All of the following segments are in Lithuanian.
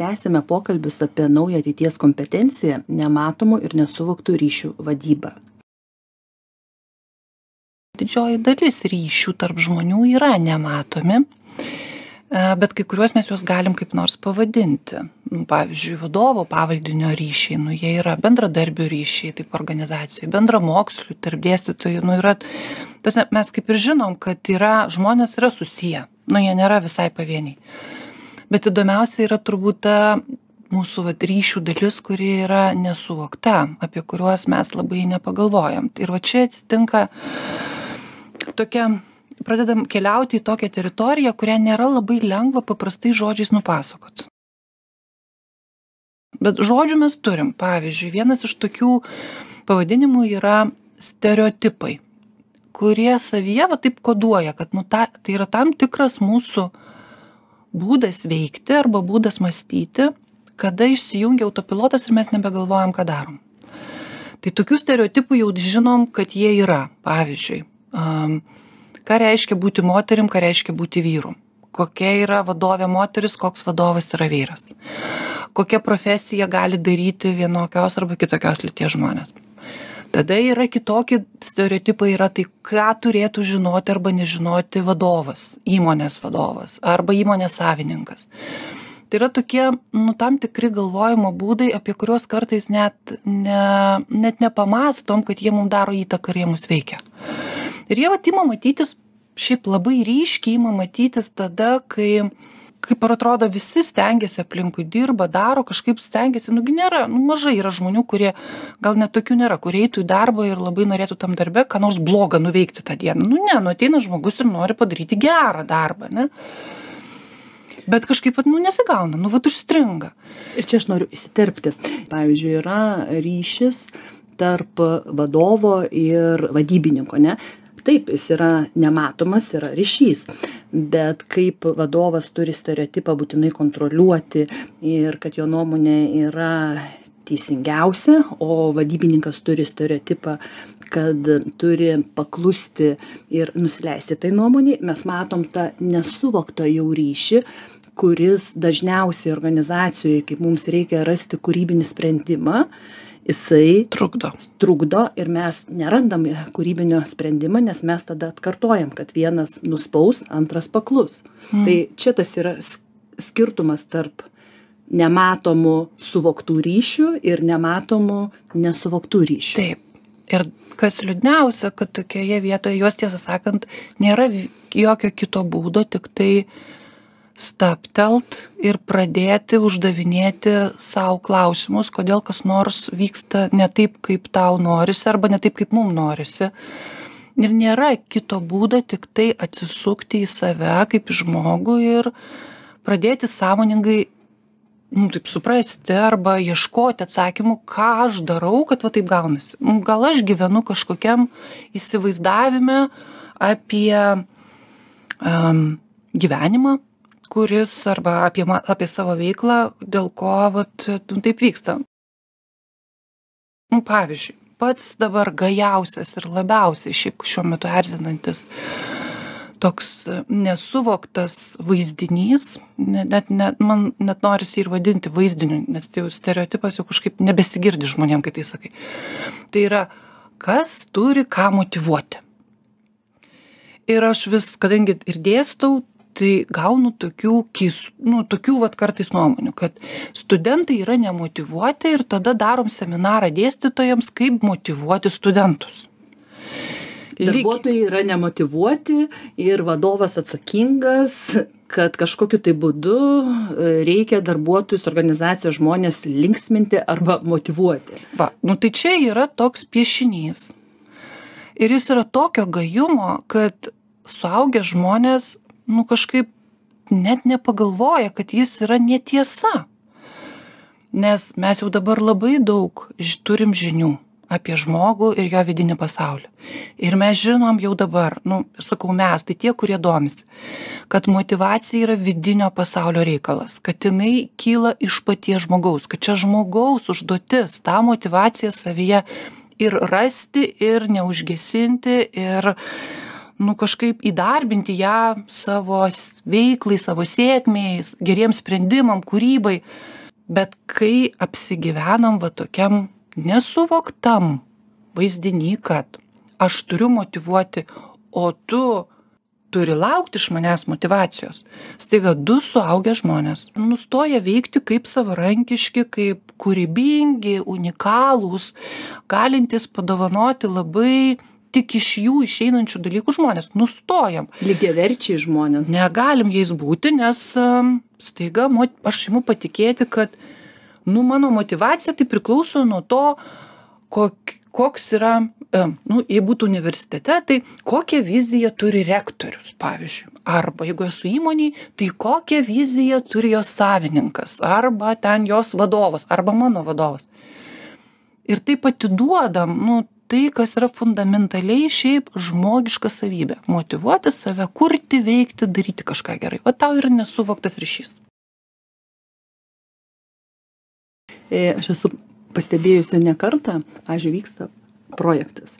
tęsiame pokalbius apie naują ateities kompetenciją nematomų ir nesuvoktų ryšių vadybą didžioji dalis ryšių tarp žmonių yra nematomi E, bet kai kuriuos mes juos galim kaip nors pavadinti. Nu, pavyzdžiui, vadovo pavaldinio ryšiai, nu, jie yra bendradarbių ryšiai, taip organizacijų, bendramokslių, tarp dėstytojų, nu, yra, tas, mes kaip ir žinom, kad yra, žmonės yra susiję, nu, jie nėra visai pavieniai. Bet įdomiausia yra turbūt ta mūsų vat, ryšių dalis, kuri yra nesuvokta, apie kuriuos mes labai nepagalvojam. Ir va čia atsitinka tokia pradedam keliauti į tokią teritoriją, kurią nėra labai lengva paprastai žodžiais nupasakot. Bet žodžių mes turim. Pavyzdžiui, vienas iš tokių pavadinimų yra stereotipai, kurie savyje va taip koduoja, kad nu, ta, tai yra tam tikras mūsų būdas veikti arba būdas mąstyti, kada išsijungia autopilotas ir mes nebegalvojam, ką darom. Tai tokių stereotipų jau žinom, kad jie yra. Pavyzdžiui, um, ką reiškia būti moterim ką reiškia būti vyru kokia yra vadovė moteris koks vadovas yra vyras kokią profesiją gali daryti vienokios arba kitokios lyties žmonės tada yra kitokie stereotipai yra tai ką turėtų žinoti arba nežinoti vadovas įmonės vadovas arba įmonės savininkas. Tai yra tokie nu tam tikri galvojimo būdai apie kuriuos kartais net ne net nepamąstom kad jie mum daro įtaką ir jie mus veikia. Ir jie vat ima matytis šiaip labai ryškiai ima matytis tada kai kaip ir atrodo visi stengiasi aplinkui dirba daro kažkaip stengiasi. Nugi nėra nu mažai yra žmonių kurie gal net tokių nėra kurie eitų į darbą ir labai norėtų tam darbe ką nors bloga nuveikti tą dieną. Nu ne nu ateina žmogus ir nori padaryti gerą darbą ane bet kažkaip vat nu nesigauna nu vat užstringa. Ir čia aš noriu įsiterpti. Pavyzdžiui yra ryšis tarp vadovo ir vadybininko ane taip jis yra nematomas yra ryšys bet kaip vadovas turi stereotipą būtinai kontroliuoti ir kad jo nuomonė yra teisingiausia o vadybininkas turi stereotipą kad turi paklusti ir nusileisti tai nuomonei mes matom tą nesuvoktą jau ryšį kuris dažniausiai organizacijoj kaip mums reikia rasti kūrybinį sprendimą jisai trukdo. trukdo ir mes nerandam kūrybinio sprendimo nes mes tada atkartojam kad vienas nuspaus antras paklus. Hmm. tai čia tas yra skirtumas tarp nematomų suvoktų ryšių ir nematomų nesuvoktų ryšių. Taip. Ir kas liūdniausia kad tokioje vietoje juos tiesą sakant nėra jokio kito būdo tiktai stabtelt ir pradėti uždavinėti sau klausimus kodėl kas nors vyksta ne taip kaip tau norisi arba ne taip kaip mum norisi. Ir nėra kito būdo tiktai atsisukti į save kaip žmogų ir pradėti sąmoningai nu taip suprasti arba ieškoti atsakymų ką aš darau kad va taip gaunasi. Nu gal aš gyvenu kažkokiam įsivaizdavime apie um, gyvenimą kuris arba apie ma apie savo veiklą dėl ko vat nu taip vyksta. Nu pavyzdžiui pats dabar gajausias ir labiausiai šiaip šiuo metu erzinantis toks nesuvoktas vaizdinys ne net ne man net norisi ir vadinti vaizdiniu nes tai jau stereotipas jau kažkaip nebesigirdi žmonėm kai tai sakai. Tai yra kas turi ką motyvuoti ir aš vis kadangi ir dėstau tai gaunu tokių keis nu tokių vat kartais nuomonių kad studentai yra nemotyvuoti ir tada darom seminarą dėstytojams kaip motyvuoti studentus. Darbuotojai yra nemotyvuoti ir vadovas atsakingas kad kažkokiu tai būdu e, reikia darbuotojus organizacijos žmones linksminti arba motyvuoti va nu tai čia yra toks piešinys. Ir jis yra tokio gajumo kad suaugę žmonės nu kažkaip net nepagalvoja kad jis yra netiesa. Nes mes jau dabar labai daug turim žinių apie žmogų ir jo vidinį pasaulį. Ir mes žinom jau dabar nu sakau mes tai tie kurie domisi kad motyvacija yra vidinio pasaulio reikalas kad jinai kyla iš paties žmogaus kad čia žmogaus užduotis tą motyvaciją savyje ir rasti ir neužgesinti ir nu kažkaip įdarbinti ją savo veiklai, savo sėkmiai, geriems sprendimam, kūrybai. Bet kai apsigyvenam va tokiam nesuvoktam vaizdiny, kad aš turiu motivuoti, o tu turi laukti iš manęs motivacijos. Staiga du suaugę žmonės nustoja veikti kaip savarankiški, kaip kūrybingi, unikalūs, galintys padovanoti labai tik iš jų išeinančių dalykų žmonės. Nustojam. Lygiaverčiai žmonės. Negalim jais būti, nes um, staiga mo- aš imu patikėti, kad nu, mano motivacija tai priklauso nuo to, kok, koks yra, nu, jei būtų universitete, tai kokią viziją turi rektorius, pavyzdžiui. Arba jeigu esu įmoniai, tai kokią viziją turi jos savininkas, arba ten jos vadovas, arba mano vadovas. Ir taip atiduodam, nu, tai, kas yra fundamentaliai šiaip žmogiška savybė. Motivuoti save, kurti, veikti, daryti kažką gerai. O tau yra nesuvoktas ryšys. E, Aš esu pastebėjusi ne kartą, pažiūrėjau, vyksta projektas.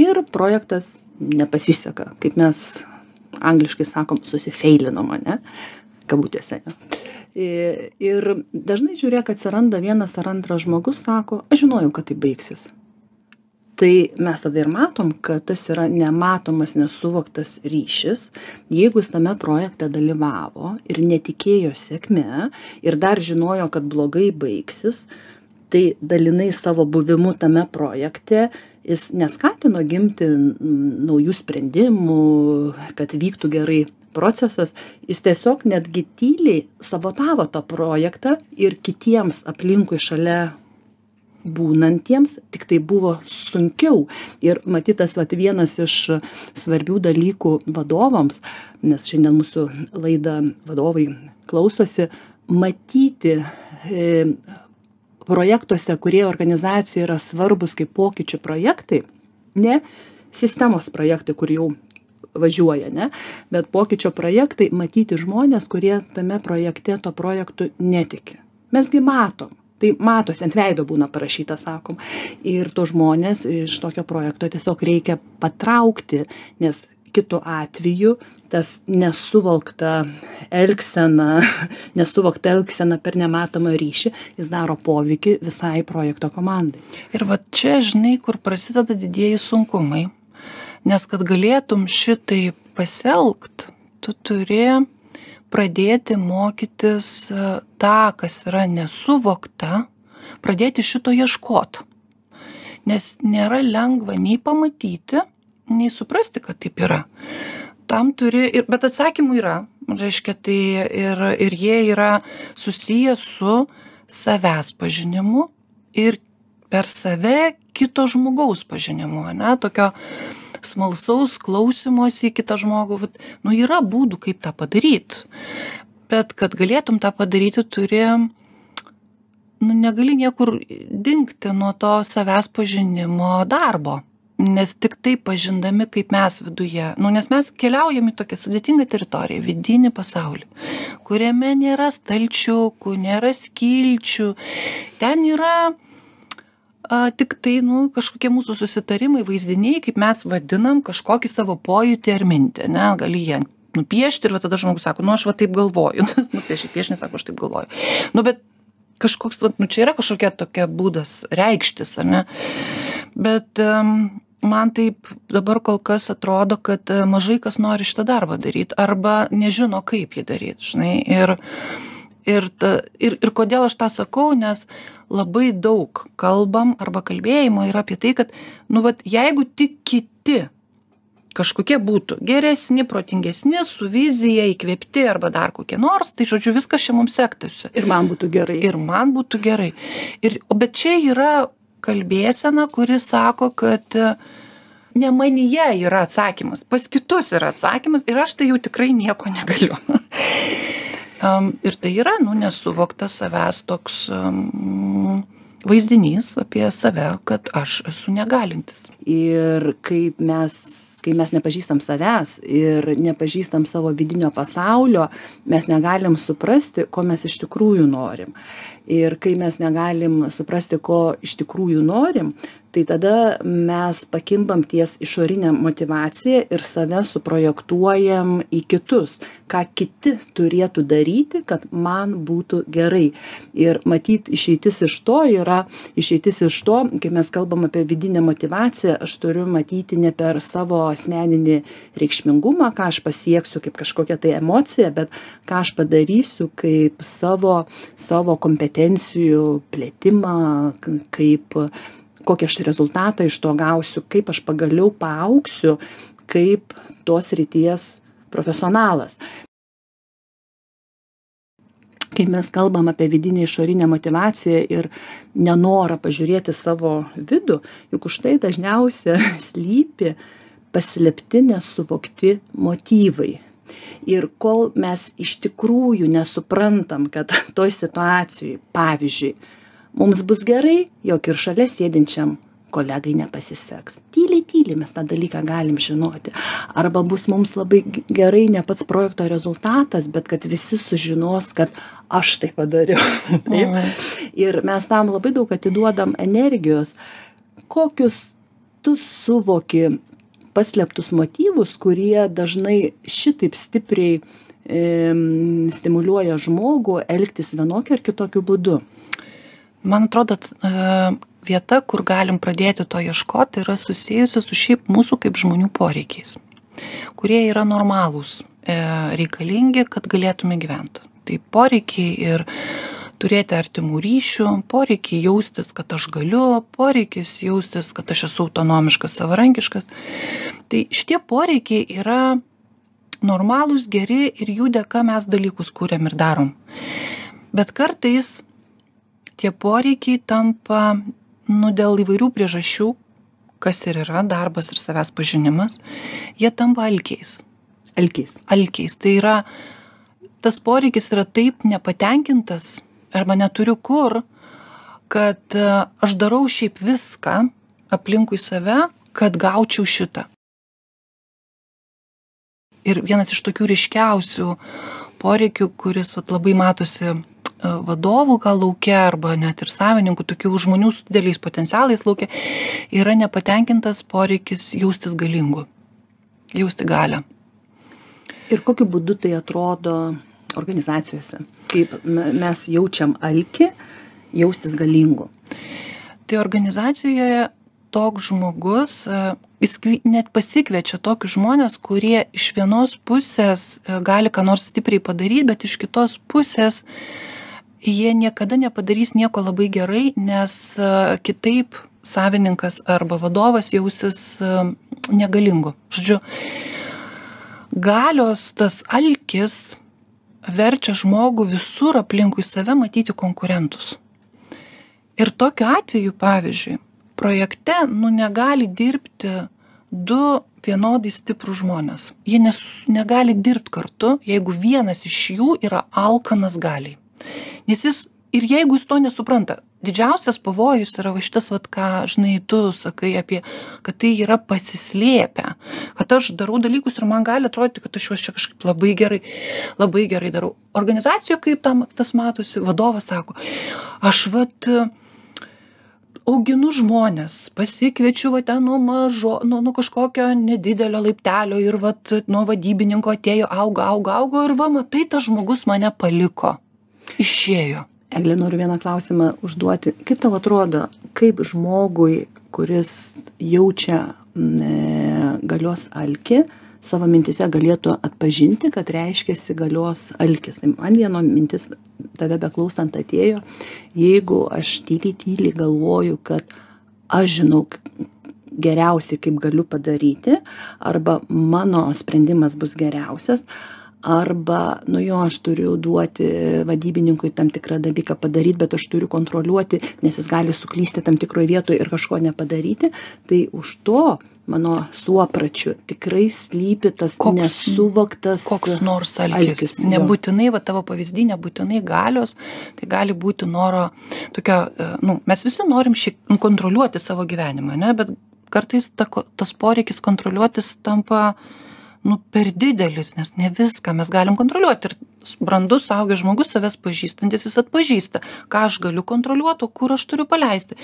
Ir projektas nepasiseka, kaip mes angliškai sakom, susifeilinom, ne? Kabutėse. E, Ir dažnai žiūrėk, atsiranda vienas ar antras žmogus, sako, aš žinojau, kad tai baigsis. Tai mes tada ir matom, kad tas yra nematomas, nesuvoktas ryšis. Jeigu jis tame projekte dalyvavo ir netikėjo sėkme ir dar žinojo, kad blogai baigsis, tai dalinai savo buvimu tame projekte jis neskatino gimti naujų sprendimų, kad vyktų gerai procesas, jis tiesiog netgi tyliai sabotavo tą projektą ir kitiems aplinkui šalia būnantiems tik tai buvo sunkiau. Ir matytas vat, vienas iš svarbių dalykų vadovams, nes šiandien mūsų laida vadovai klausosi, matyti e, projektuose, kurie organizacijai yra svarbus kaip pokyčių projektai, ne sistemos projektai, kur jau važiuoja, ne, bet pokyčio projektai matyti žmonės, kurie tame projekte to projektu netiki. Mesgi matom, tai matosi ant veido būna parašyta, sakom. Ir to žmonės iš tokio projekto tiesiog reikia patraukti, nes kitu atveju tas nesuvalkta elgsena, nesuvokta elgsena per nematomą ryšį, jis daro poveikį visai projekto komandai. Ir va čia, žinai, kur prasideda didieji sunkumai. Nes kad galėtum šitai pasielgt, tu turi pradėti mokytis e, tą, kas yra nesuvokta, pradėti šito ieškoti. Nes nėra lengva nei pamatyti, nei suprasti, kad taip yra. Tam turi, ir, bet atsakymų yra, reiškia, tai ir, ir jie yra susiję su savęs pažinimu ir per save kito žmogaus pažinimu, ne, tokio smalsaus klausymosi į kitą žmogų, vat, nu yra būdų, kaip tą padaryti. Bet kad galėtum tą padaryti, turi, nu negali niekur dingti nuo to savęs pažinimo darbo. Nes tik tai pažindami, kaip mes viduje, nu, nes mes keliaujam į tokią sudėtingą teritoriją, vidinį pasaulį, kuriame nėra stalčiukų, nėra skilčių, ten yra a, tik tai, nu, kažkokie mūsų susitarimai, vaizdiniai, kaip mes vadinam kažkokį savo pojūtį ar mintį, ne, gali jie nupiešti ir tada žmogus sako, nu aš va taip galvoju, nupieši piešinį, sako, aš taip galvoju. Nu, bet kažkoks, va, nu čia yra kažkokia tokia būdas reikštis, ar ne? Bet um, man taip dabar kol kas atrodo, kad e, mažai kas nori šitą darbą daryti arba nežino, kaip jį daryti, žinai. Ir, ir, ta, ir, ir kodėl aš tą sakau, nes labai daug kalbam arba kalbėjimo yra apie tai, kad, nu, vat, jeigu tik kiti kažkokie būtų geresni, protingesni, su vizija, įkvėpti arba dar kokie nors, tai žodžiu, viskas čia mums sektųsi. Ir man būtų gerai. Ir man būtų gerai. Ir, o bet čia yra kalbėsena, kuri sako, kad e, ne manyje yra atsakymas, pas kitus yra atsakymas ir aš tai jau tikrai nieko negaliu. ir tai yra, nu, nesuvoktas savęs toks vaizdinys apie save, kad aš esu negalintis. Ir kaip mes kai mes nepažįstam savęs ir nepažįstam savo vidinio pasaulio, mes negalim suprasti, ko mes iš tikrųjų norim. Ir kai mes negalim suprasti, ko iš tikrųjų norim, tai tada mes pakimbam ties išorine motyvacija ir save suprojektuojam į kitus ką kiti turėtų daryti kad man būtų gerai. Ir matyt išeitis iš to yra išeitis iš to kai mes kalbam apie vidinę motyvaciją aš turiu matyti ne per savo asmeninį reikšmingumą ką aš pasieksiu kaip kažkokią tai emociją bet ką aš padarysiu kaip savo savo kompetencijų plėtimą kaip kokį aš rezultatą iš to gausiu kaip aš pagaliau paaugsiu kaip tos srities profesionalas. Kai mes kalbam apie vidinę išorinę motyvaciją ir nenorą pažiūrėti savo vidų juk už tai dažniausia slypi paslėpti nesuvokti motyvai. Ir kol mes iš tikrųjų nesuprantam kad toj situacijoj pavyzdžiui mums bus gerai jog ir šalia sėdinčiam kolegai nepasiseks. Tyliai tyliai mes tą dalyką galim žinoti. Arba bus mums labai gerai ne pats projekto rezultatas bet kad visi sužinos kad aš tai padariau. Taip. Ir mes tam labai daug atiduodam energijos. Kokius tu suvoki paslėptus motyvus kurie dažnai šitaip stipriai e, stimuliuoja žmogų elgtis vienokiu ar kitokiu būdu man atrodo e, vieta, kur galim pradėti to ieškoti, yra susijusi su šiaip mūsų kaip žmonių poreikiais, kurie yra normalūs, e, reikalingi, kad galėtume gyventi. Tai poreikiai ir turėti artimų ryšių, poreikiai jaustis, kad aš galiu, poreikis jaustis, kad aš esu autonomiškas, savarankiškas. Tai šitie poreikiai yra normalūs, geri ir jų dėka mes dalykus kūrėm ir darom. Bet kartais tie poreikiai tampa nu dėl įvairių priežasčių kas ir yra darbas ir savęs pažinimas jie tampa alkiais. Alkiais. Alkiais. Tai yra tas poreikis yra taip nepatenkintas arba neturiu kur kad e, aš darau šiaip viską aplinkui save kad gaučiau šitą. Ir vienas iš tokių ryškiausių poreikių kuris vat labai matosi vadovų gal lauke arba net ir savininkų, tokių žmonių su dideliais potencialais lauke, yra nepatenkintas poreikis jaustis galingu, jausti galę. Ir kokiu būdu tai atrodo organizacijose? Kaip mes jaučiam alki, jaustis galingu? Tai organizacijoje toks žmogus, e, jis net pasikviečia tokius žmonės, kurie iš vienos pusės e, gali ką nors stipriai padaryti, bet iš kitos pusės uh, jie niekada nepadarys nieko labai gerai nes e, kitaip savininkas arba vadovas jausis e, negalingu žodžiu galios tas alkis verčia žmogų visur aplinkui save matyti konkurentus. Ir tokiu atveju pavyzdžiui projekte nu negali dirbti du vienodai stiprūs žmonės. Jie nes negali dirbt kartu jeigu vienas iš jų yra alkanas galiai nes jis ir jeigu jis to nesupranta didžiausias pavojus yra va šitas vat ką žinai tu sakai apie kad tai yra pasislėpę kad aš darau dalykus ir man gali atrodyti kad aš juos čia kažkaip labai gerai labai gerai darau. Organizacijoj kaip tam tas matosi vadovas sako aš vat auginu žmones pasikviečiu va ten nuo mažo nuo nuo kažkokio nedidelio laiptelio ir vat nuo vadybininko atėjo auga auga augo ir va matai tas žmogus mane paliko išėjo. Egle noriu vieną klausimą užduoti. Kaip tau atrodo kaip žmogui kuris jaučia e, galios alkį savo mintyse galėtų atpažinti kad reiškiasi galios alkis? Tai man vieno mintis tave beklausant atėjo. Jeigu aš tyliai tyliai galvoju kad aš žinau geriausiai kaip galiu padaryti arba mano sprendimas bus geriausias arba nu jo aš turiu duoti vadybininkui tam tikrą dalyką padaryt bet aš turiu kontroliuoti nes jis gali suklysti tam tikroj vietoj ir kažko nepadaryti tai už to mano suopračiu tikrai slypi tas Koks- nesuvoktas koks nors alkis. alkis. Nebūtinai, va tavo pavyzdį, nebūtinai galios, tai gali būti noro tokio, e, nu, mes visi norim šiek nu, kontroliuoti savo gyvenimą, ne, bet kartais ta, tas poreikis kontroliuotis tampa, nu, per didelis, nes ne viską mes galim kontroliuoti. Ir brandus, suaugęs žmogus, savęs pažįstantis, jis atpažįsta, ką aš galiu kontroliuoti, o kur aš turiu paleisti.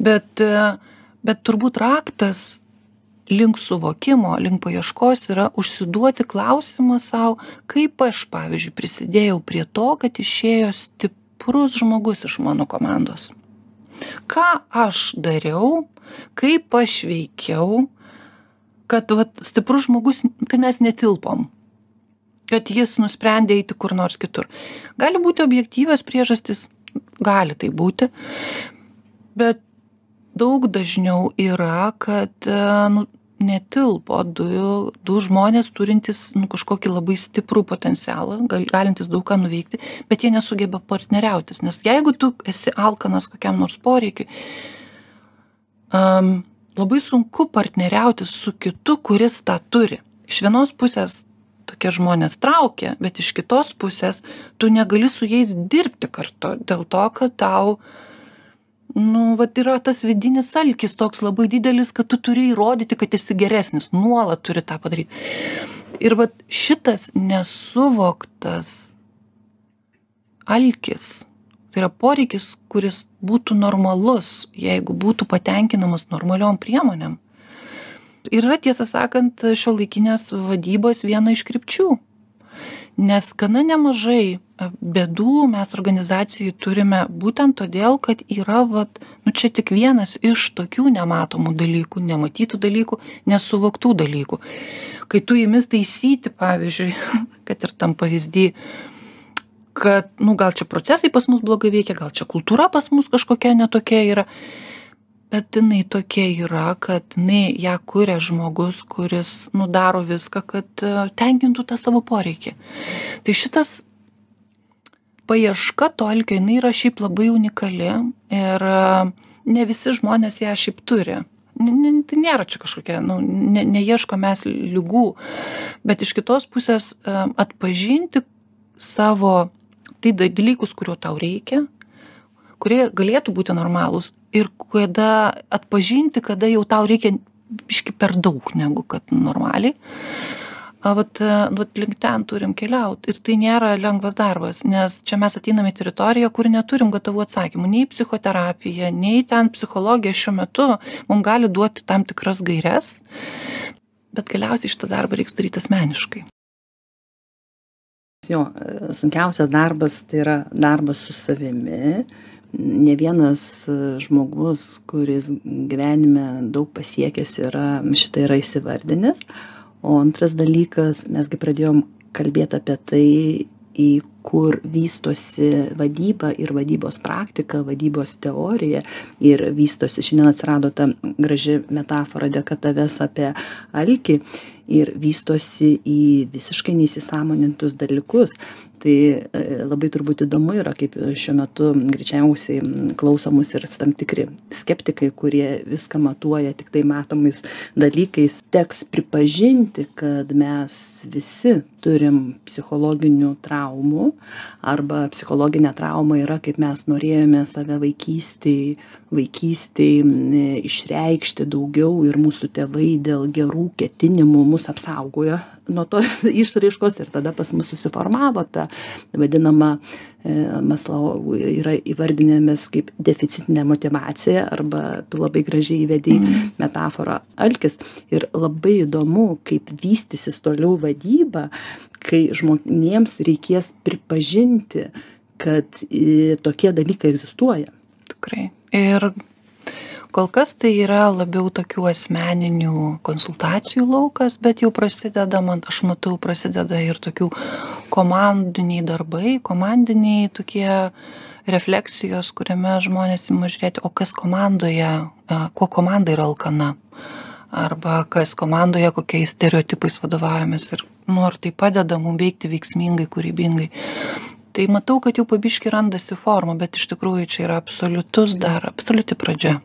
Bet bet turbūt raktas link suvokimo link paieškos yra užsiduoti klausimą sau kaip aš pavyzdžiui prisidėjau prie to kad išėjo stiprus žmogus iš mano komandos ką aš dariau kaip aš veikiau kad vat stiprus žmogus kad mes netilpom. Kad jis nusprendė eiti kur nors kitur. Gali būti objektyvios priežastys gali tai būti bet daug dažniau yra kad nu netilpo du du žmonės turintys nu kažkokį labai stiprų potencialą gal galintys daug ką nuveikti bet jie nesugeba partneriautis. Nes jeigu tu esi alkanas kokiam nors poreikiui am labai sunku partneriauti su kitu kuris tą turi. Iš vienos pusės tokie žmonės traukia bet iš kitos pusės tu negali su jais dirbti kartu dėl to kad tau nu vat yra tas vidinis alkis toks labai didelis kad tu turi įrodyti kad esi geresnis nuolat turi tą padaryt ir vat šitas nesuvoktas alkis tai yra poreikis kuris būtų normalus jeigu būtų patenkinamas normaliom priemonėm. Ir yra tiesą sakant šiuolaikinės vadybos viena iš krypčių. Nes gana nemažai bėdų mes organizacijoj turime būtent todėl kad yra vat nu čia tik vienas iš tokių nematomų dalykų nematytų dalykų nesuvoktų dalykų. Kai tu imi taisyti pavyzdžiui kad ir tam pavyzdy kad nu gal čia procesai pas mus blogai veikia gal čia kultūra pas mus kažkokia ne tokia yra. Bet jinai tokia yra kad jinai ją kuria žmogus kuris nu daro viską kad e, tenkintų tą savo poreikį. Tai šitas paieška to alkio jinai yra šiaip labai unikali ir e, ne visi žmonės ją šiaip turi. Tai nėra čia kažkokia nu ne neieškom mes ligų bet iš kitos pusės e, atpažinti savo tai dalykus kurių tau reikia kurie galėtų būti normalūs ir kada atpažinti kada jau tau reikia biškį per daug negu kad normaliai. Vat vat link ten turim keliaut ir tai nėra lengvas darbas nes čia mes ateinam į teritoriją kur neturim gatavų atsakymų nei psichoterapija nei ten psichologija šiuo metu mum gali duoti tam tikras gaires bet galiausiai šitą darbą reiks daryt asmeniškai jo sunkiausias darbas tai yra darbas su savimi. Ne vienas žmogus kuris gyvenime daug pasiekęs yra šitą yra įsivardinęs. O antras dalykas mes gi pradėjom kalbėt apie tai į kur vystosi vadyba ir vadybos praktika vadybos teorija. Ir vystosi šiandien atsirado ta graži metafora dėka tavęs apie alkį. Ir vystosi į visiškai neįsisąmonintus dalykus tai e, labai turbūt įdomu yra kaip šiuo metu greičiausiai klauso mus ir tam tikri skeptikai kurie viską matuoja tiktai matomais dalykais teks pripažinti kad mes visi turim psichologinių traumų arba psichologinė trauma yra kaip mes norėjome save vaikystėj vaikystėj išreikšti daugiau ir mūsų tėvai dėl gerų ketinimų mus apsaugojo nuo tos išraiškos ir tada pas mus susiformavo ta vadinama e, maslau yra įvardinamas kaip deficitinė motyvacija arba tu labai gražiai įvedei Mhm. metaforą alkis. Ir labai įdomu kaip vystysis toliau vadyba kai žmonėms reikės pripažinti kad i tokie dalykai egzistuoja. Tikrai. Ir kol kas tai yra labiau tokių asmeninių konsultacijų laukas bet jau prasideda man aš matau prasideda ir tokių komandiniai darbai komandiniai tokie refleksijos kuriame žmonės ima žiūrėti o kas komandoje kuo komanda yra alkana arba kas komandoje kokiais stereotipais vadovaujamės ir nu ar tai padeda mum veikti veiksmingai kūrybingai. Tai matau kad jau po biškį randasi forma bet iš tikrųjų čia yra absoliutus dar absoliuti pradžia